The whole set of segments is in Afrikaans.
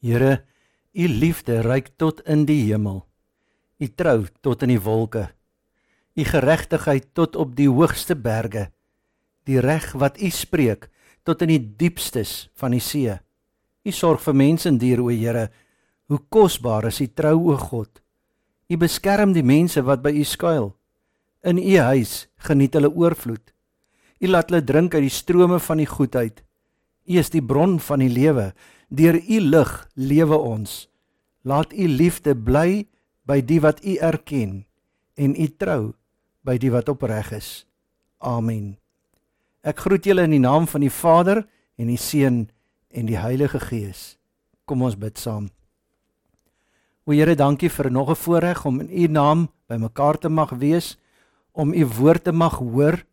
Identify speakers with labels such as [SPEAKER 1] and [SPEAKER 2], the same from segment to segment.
[SPEAKER 1] Here, u liefde reik tot in die hemel. U trou tot in die wolke. U geregtigheid tot op die hoogste berge. Die reg wat u spreek tot in die diepstes van die see. U sorg vir mense en diere, o Here. Hoe kosbaar is u trou, o God. U beskerm die mense wat by u skuil. In u huis geniet hulle oorvloed. U laat hulle drink uit die strome van die goedheid. U is die bron van die lewe. Deur u lig lewe ons. Laat u liefde bly by die wat u erken en u trou by die wat opreg is. Amen. Ek groet julle in die naam van die Vader en die Seun en die Heilige Gees. Kom ons bid saam. O Here, dankie vir nog 'n voorreg om in u naam bymekaar te mag wees, om u woord te mag hoor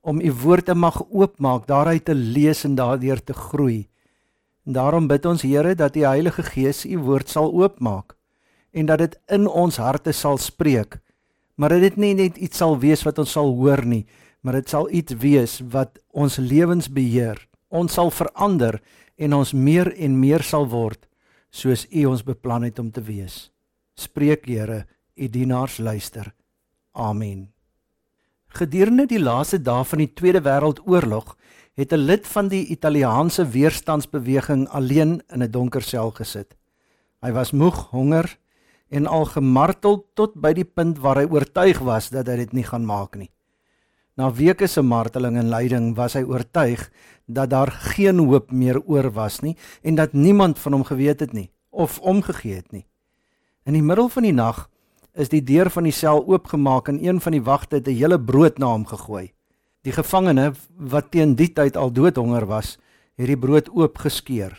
[SPEAKER 1] om u woord te mag oopmaak, daaruit te lees en daardeur te groei. En daarom bid ons Here dat die Heilige Gees u woord sal oopmaak en dat dit in ons harte sal spreek. Maar dit nie net iets sal wees wat ons sal hoor nie, maar dit sal iets wees wat ons lewens beheer. Ons sal verander en ons meer en meer sal word soos u ons beplan het om te wees. Spreek Here, u dienaars luister. Amen. Gedurende die laaste dae van die Tweede Wêreldoorlog het 'n lid van die Italiaanse weerstandsbeweging alleen in 'n donker sel gesit. Hy was moeg, honger en al gemartel tot by die punt waar hy oortuig was dat hy dit nie gaan maak nie. Na weke se marteling en lyding was hy oortuig dat daar geen hoop meer oor was nie en dat niemand van hom geweet het nie of omgegee het nie. In die middel van die nag is die deur van die sel oopgemaak en een van die wagte het 'n hele brood na hom gegooi. Die gevangene wat teen die tyd al doodhonger was, het die brood oopgeskeur.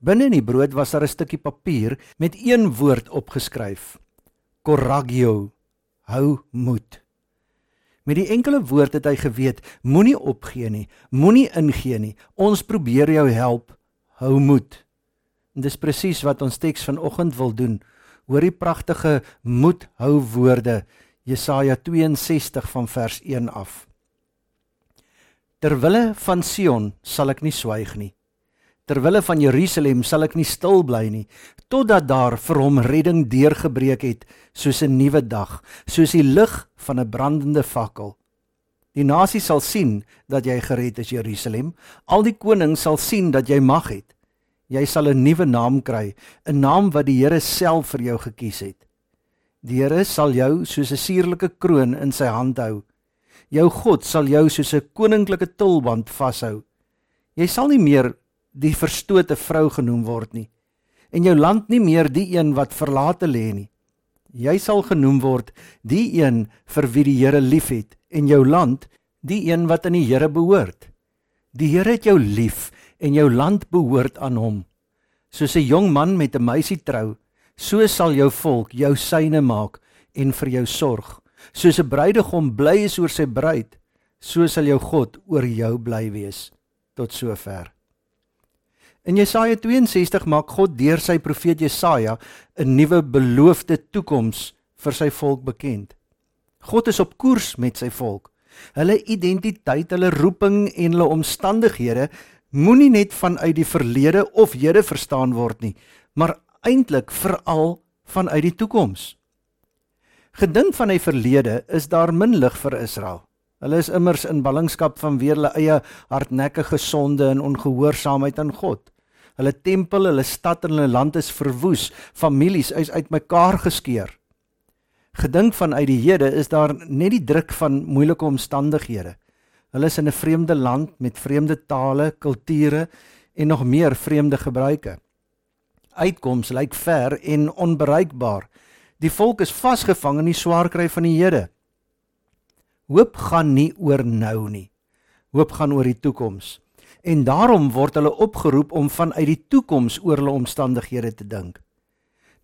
[SPEAKER 1] Binne in die brood was daar 'n stukkie papier met een woord opgeskryf: Coraggio, hou moed. Met die enkele woord het hy geweet, moenie opgee nie, moenie ingee nie. Ons probeer jou help. Hou moed. En dis presies wat ons teks vanoggend wil doen. Hoor die pragtige moed hou woorde Jesaja 62 van vers 1 af. Terwille van Sion sal ek nie swyg nie. Terwille van Jerusalem sal ek nie stil bly nie totdat daar vir hom redding deurgebreek het soos 'n nuwe dag, soos die lig van 'n brandende fakkel. Die nasie sal sien dat jy gered is Jerusalem, al die konings sal sien dat jy mag het. Jy sal 'n nuwe naam kry, 'n naam wat die Here self vir jou gekies het. Die Here sal jou soos 'n suurlike kroon in sy hand hou. Jou God sal jou soos 'n koninklike tulband vashou. Jy sal nie meer die verstote vrou genoem word nie en jou land nie meer die een wat verlate lê nie. Jy sal genoem word die een vir wie die Here liefhet en jou land die een wat aan die Here behoort. Die Here het jou lief en jou land behoort aan hom. Soos 'n jong man met 'n meisie trou, so sal jou volk jou syne maak en vir jou sorg. Soos 'n bruidegom bly is oor sy bruid, so sal jou God oor jou bly wees. Tot sover. In Jesaja 62 maak God deur sy profeet Jesaja 'n nuwe beloofde toekoms vir sy volk bekend. God is op koers met sy volk. Hulle identiteit, hulle roeping en hulle omstandighede moenie net vanuit die verlede of hede verstaan word nie, maar eintlik veral vanuit die toekoms. Gedink van die verlede is daar min lig vir Israel. Hulle is immers in ballingskap vanweer hulle eie hardnekkige sonde en ongehoorsaamheid aan God. Hulle tempel, hulle stad en hulle land is verwoes, families is uitmekaar geskeur. Gedink vanuit die hede is daar net die druk van moeilike omstandighede. Hulle is in 'n vreemde land met vreemde tale, kulture en nog meer vreemde gebruike. Uitkoms lyk ver en onbereikbaar. Die volk is vasgevang in die swaar kry van die Here. Hoop gaan nie oor nou nie. Hoop gaan oor die toekoms. En daarom word hulle opgeroep om vanuit die toekoms oor hulle omstandighede te dink.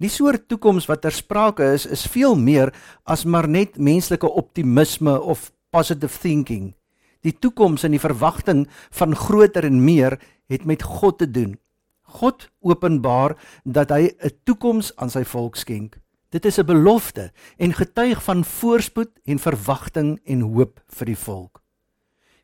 [SPEAKER 1] Die soort toekoms wat ter sprake is, is veel meer as maar net menslike optimisme of positive thinking. Die toekoms en die verwagting van groter en meer het met God te doen. God openbaar dat hy 'n toekoms aan sy volk skenk. Dit is 'n belofte en getuig van voorspoed en verwagting en hoop vir die volk.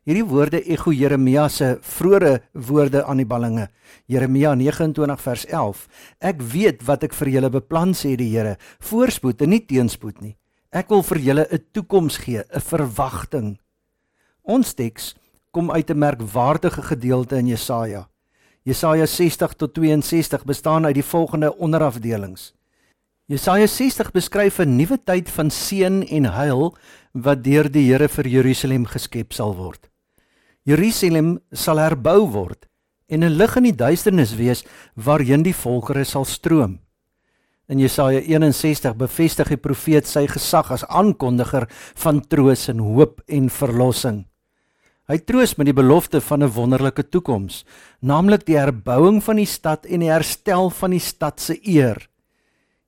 [SPEAKER 1] Hierdie woorde ekho Jeremia se vroeë woorde aan die ballinge. Jeremia 29 vers 11. Ek weet wat ek vir julle beplan sê die Here, voorspoed en nie teenspoed nie. Ek wil vir julle 'n toekoms gee, 'n verwagting. Ons teks kom uit 'n merkwaardige gedeelte in Jesaja. Jesaja 60 tot 62 bestaan uit die volgende onderafdelings. Jesaja 60 beskryf 'n nuwe tyd van seën en heil wat deur die Here vir Jerusalem geskep sal word. Jerusalem sal herbou word en 'n lig in die duisternis wees waarheen die volkere sal stroom. In Jesaja 61 bevestig die profeet sy gesag as aankondiger van troos en hoop en verlossing. Hy troos met die belofte van 'n wonderlike toekoms, naamlik die herbouing van die stad en die herstel van die stad se eer.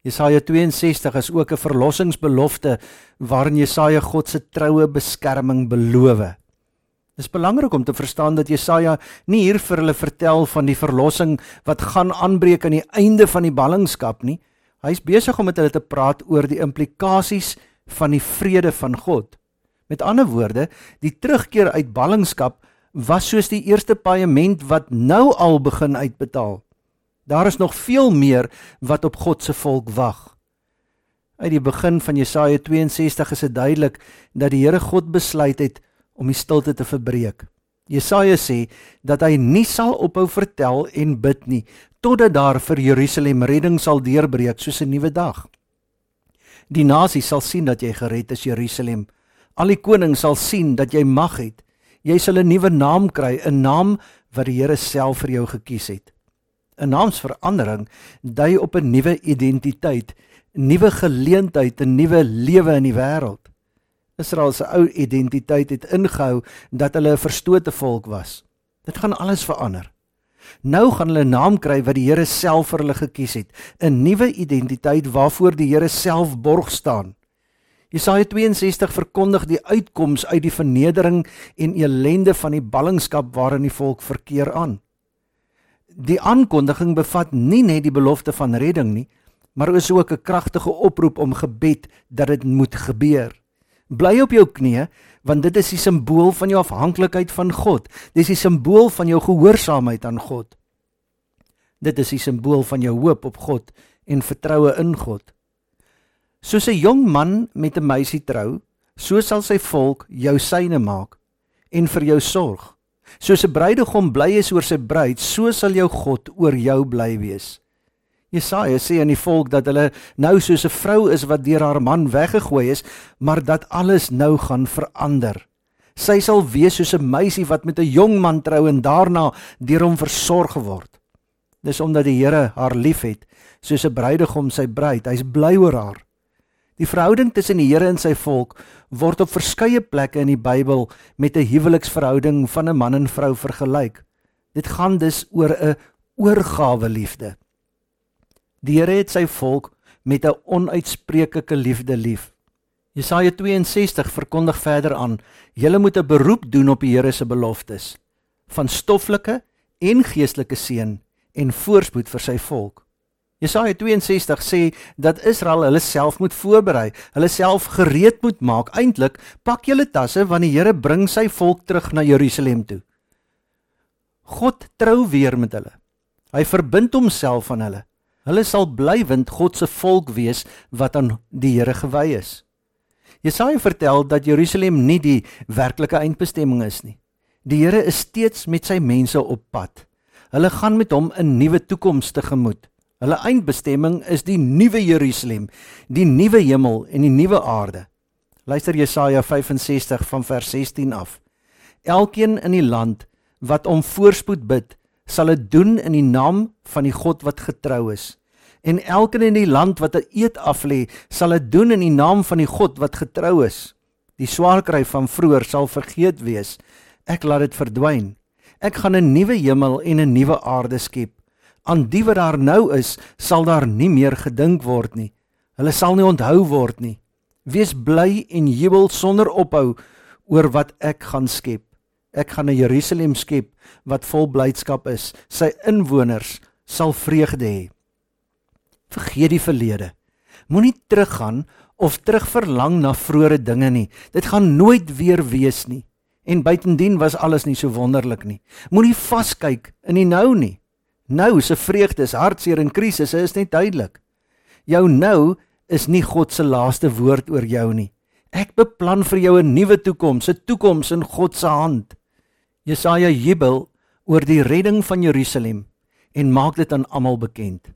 [SPEAKER 1] Jesaja 62 is ook 'n verlossingsbelofte waarin Jesaja God se troue beskerming beloof. Dit is belangrik om te verstaan dat Jesaja nie hier vir hulle vertel van die verlossing wat gaan aanbreek aan die einde van die ballingskap nie. Hy is besig om met hulle te praat oor die implikasies van die vrede van God. Met ander woorde, die terugkeer uit ballingskap was soos die eerste paaiement wat nou al begin uitbetaal. Daar is nog veel meer wat op God se volk wag. Uit die begin van Jesaja 62 is dit duidelik dat die Here God besluit het om die stilte te verbreek. Jesaja sê dat hy nie sal ophou vertel en bid nie totdat daar vir Jerusalem redding sal deurbreek soos 'n nuwe dag. Die nasie sal sien dat jy gered is Jerusalem Al die konings sal sien dat jy mag het. Jy sal 'n nuwe naam kry, 'n naam wat die Here self vir jou gekies het. 'n Naamsverandering dui op 'n nuwe identiteit, nuwe geleentheid, 'n nuwe lewe in die wêreld. Israel se ou identiteit het ingehou dat hulle 'n verstote volk was. Dit gaan alles verander. Nou gaan hulle 'n naam kry wat die Here self vir hulle gekies het, 'n nuwe identiteit waarvoor die Here self borg staan. Jesaja 62 verkondig die uitkoms uit die vernedering en elende van die ballingskap waarin die volk verkeer aan. Die aankondiging bevat nie net die belofte van redding nie, maar is ook 'n kragtige oproep om gebed dat dit moet gebeur. Bly op jou knieë want dit is die simbool van jou afhanklikheid van God. Dis die simbool van jou gehoorsaamheid aan God. Dit is die simbool van jou hoop op God en vertroue in God. Soos 'n jong man met 'n meisie trou, so sal sy volk jou syne maak en vir jou sorg. Soos 'n bruidegom bly is oor sy bruid, so sal jou God oor jou bly wees. Jesaja sê aan die volk dat hulle nou soos 'n vrou is wat deur haar man weggegooi is, maar dat alles nou gaan verander. Sy sal wees soos 'n meisie wat met 'n jong man trou en daarna deur hom versorg word. Dis omdat die Here haar liefhet, soos 'n bruidegom sy bruid. Hy's bly oor haar. Die verhouding tussen die Here en sy volk word op verskeie plekke in die Bybel met 'n huweliksverhouding van 'n man en vrou vergelyk. Dit gaan dus oor 'n oorgawe liefde. Die Here het sy volk met 'n onuitspreeklike liefde lief. Jesaja 62 verkondig verder aan: "Julle moet 'n beroep doen op die Here se beloftes van stoffelike en geestelike seën en voorspoed vir sy volk." Jesaja 62 sê dat Israel hulle self moet voorberei, hulle self gereed moet maak. Eintlik, pak julle tasse want die Here bring sy volk terug na Jerusalem toe. God trou weer met hulle. Hy verbind homself aan hulle. Hulle sal blywend God se volk wees wat aan die Here gewy is. Jesaja vertel dat Jerusalem nie die werklike eindbestemming is nie. Die Here is steeds met sy mense op pad. Hulle gaan met hom 'n nuwe toekoms tegemoet. Hulle eindbestemming is die nuwe Jerusalem, die nuwe hemel en die nuwe aarde. Luister Jesaja 65 van vers 16 af. Elkeen in die land wat om voorspoed bid, sal dit doen in die naam van die God wat getrou is. En elkeen in die land wat 'n eed aflê, sal dit doen in die naam van die God wat getrou is. Die swaar kry van vroeër sal vergeet wees. Ek laat dit verdwyn. Ek gaan 'n nuwe hemel en 'n nuwe aarde skep aan die wat daar nou is, sal daar nie meer gedink word nie. Hulle sal nie onthou word nie. Wees bly en jubel sonder ophou oor wat ek gaan skep. Ek gaan 'n Jerusalem skep wat vol blydskap is. Sy inwoners sal vreugde hê. Vergeet die verlede. Moenie teruggaan of terugverlang na vroeë dinge nie. Dit gaan nooit weer wees nie. En buitendien was alles nie so wonderlik nie. Moenie vaskyk in die nou nie. Nou se vreugde is hartseer en krisisse is net duidelik. Jou nou is nie God se laaste woord oor jou nie. Ek beplan vir jou 'n nuwe toekoms, 'n toekoms in God se hand. Jesaja jubel oor die redding van Jerusalem en maak dit aan almal bekend.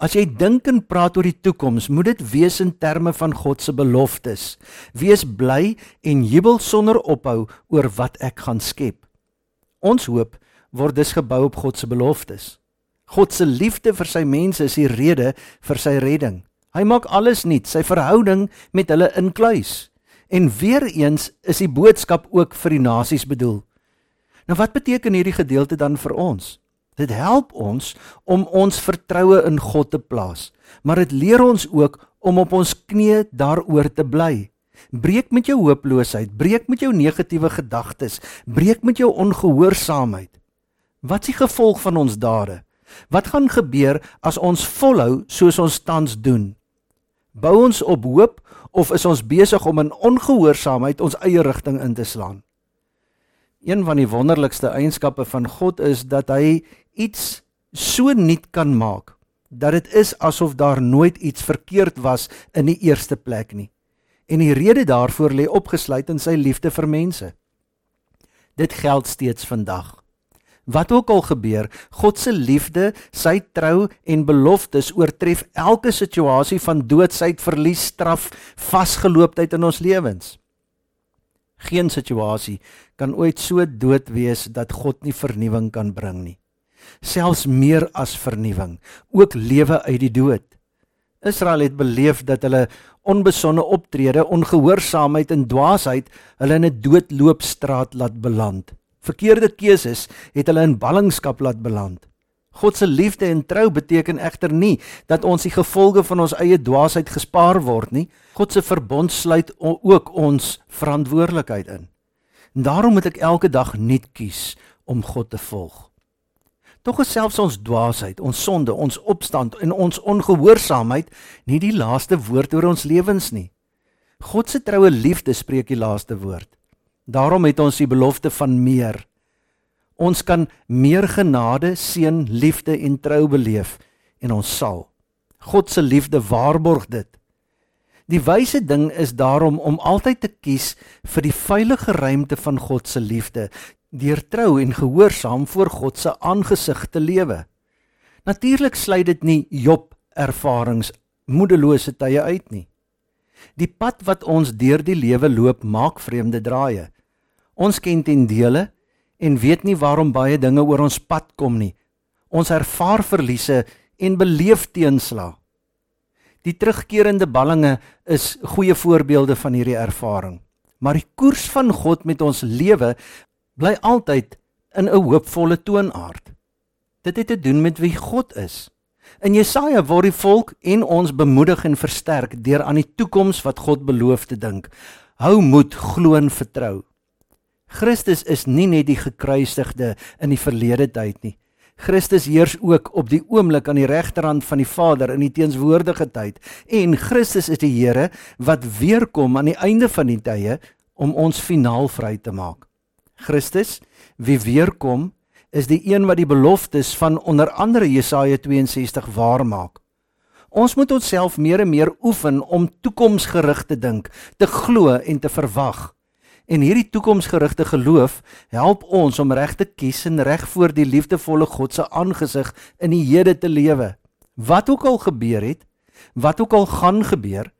[SPEAKER 1] As jy dink en praat oor die toekoms, moet dit wees in terme van God se beloftes. Wees bly en jubel sonder ophou oor wat ek gaan skep. Ons hoop word dus gebou op God se beloftes. God se liefde vir sy mense is die rede vir sy redding. Hy maak alles nuut, sy verhouding met hulle inkluis. En weer eens is die boodskap ook vir die nasies bedoel. Nou wat beteken hierdie gedeelte dan vir ons? Dit help ons om ons vertroue in God te plaas, maar dit leer ons ook om op ons knieë daaroor te bly. Breek met jou hooploosheid, breek met jou negatiewe gedagtes, breek met jou ongehoorsaamheid. Wat is die gevolg van ons dade? Wat gaan gebeur as ons volhou soos ons tans doen? Bou ons op hoop of is ons besig om in ongehoorsaamheid ons eie rigting in te slaan? Een van die wonderlikste eienskappe van God is dat hy iets so nuut kan maak dat dit is asof daar nooit iets verkeerd was in die eerste plek nie. En die rede daarvoor lê opgesluit in sy liefde vir mense. Dit geld steeds vandag. Wat ook al gebeur, God se liefde, sy trou en beloftes oortref elke situasie van doodsheid, verlies, straf, vasgelooptheid in ons lewens. Geen situasie kan ooit so dood wees dat God nie vernuwing kan bring nie. Selfs meer as vernuwing, ook lewe uit die dood. Israel het beleef dat hulle onbesonde optrede, ongehoorsaamheid en dwaasheid hulle in 'n doodloopstraat laat beland. Verkeerde keuses het hulle in ballingskap laat beland. God se liefde en trou beteken egter nie dat ons die gevolge van ons eie dwaasheid gespaar word nie. God se verbond sluit ook ons verantwoordelikheid in. En daarom moet ek elke dag nuut kies om God te volg. Tog is selfs ons dwaasheid, ons sonde, ons opstand en ons ongehoorsaamheid nie die laaste woord oor ons lewens nie. God se troue liefde spreek die laaste woord. Daarom het ons die belofte van meer. Ons kan meer genade, seën, liefde en trou beleef en ons sal. God se liefde waarborg dit. Die wyse ding is daarom om altyd te kies vir die veilige ruimte van God se liefde, deur trou en gehoorsaam voor God se aangesig te lewe. Natuurlik sluit dit nie Job ervarings moedelose tye uit nie. Die pad wat ons deur die lewe loop, maak vreemde draaie. Ons ken ten dele en weet nie waarom baie dinge oor ons pad kom nie. Ons ervaar verliese en beleef teensla. Die terugkerende ballinge is goeie voorbeelde van hierdie ervaring. Maar die koers van God met ons lewe bly altyd in 'n hoopvolle toonaard. Dit het te doen met wie God is. In Jesaja word die volk en ons bemoedig en versterk deur aan die toekoms wat God beloof te dink. Hou moed, glo en vertrou. Christus is nie net die gekruisigde in die verlede tyd nie. Christus heers ook op die oomblik aan die regterhand van die Vader in die teenswoordige tyd en Christus is die Here wat weer kom aan die einde van die tye om ons finaal vry te maak. Christus wie weer kom is die een wat die beloftes van onder andere Jesaja 62 waar maak. Ons moet onsself meer en meer oefen om toekomsgerig te dink, te glo en te verwag. En hierdie toekomsgerigte geloof help ons om reg te kies en reg voor die liefdevolle God se aangesig in die hede te lewe. Wat ook al gebeur het, wat ook al gaan gebeur,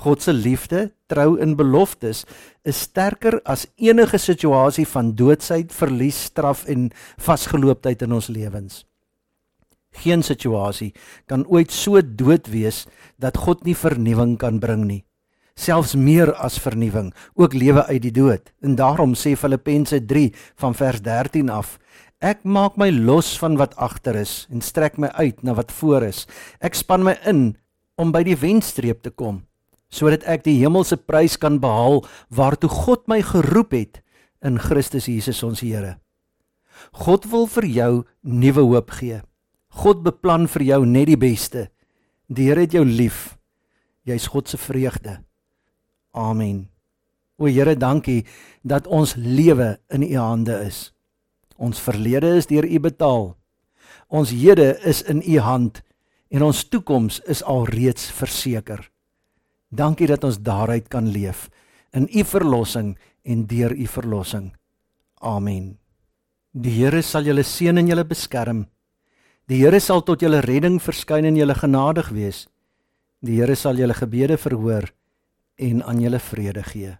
[SPEAKER 1] God se liefde, trou en beloftes is sterker as enige situasie van doodsheid, verlies, straf en vasgelooptheid in ons lewens. Geen situasie kan ooit so dood wees dat God nie vernuwing kan bring nie selfs meer as vernuwing, ook lewe uit die dood. En daarom sê Filippense 3 van vers 13 af: Ek maak my los van wat agter is en strek my uit na wat voor is. Ek span my in om by die wenstreep te kom, sodat ek die hemelse prys kan behaal waartoe God my geroep het in Christus Jesus ons Here. God wil vir jou nuwe hoop gee. God beplan vir jou net die beste. Die Here het jou lief. Jy's God se vreugde. Amen. O Here, dankie dat ons lewe in U hande is. Ons verlede is deur U betaal. Ons hede is in U hand en ons toekoms is alreeds verseker. Dankie dat ons daaruit kan leef in U verlossing en deur U verlossing. Amen. Die Here sal julle seën en julle beskerm. Die Here sal tot julle redding verskyn en julle genadig wees. Die Here sal julle gebede verhoor en aan julle vrede gee.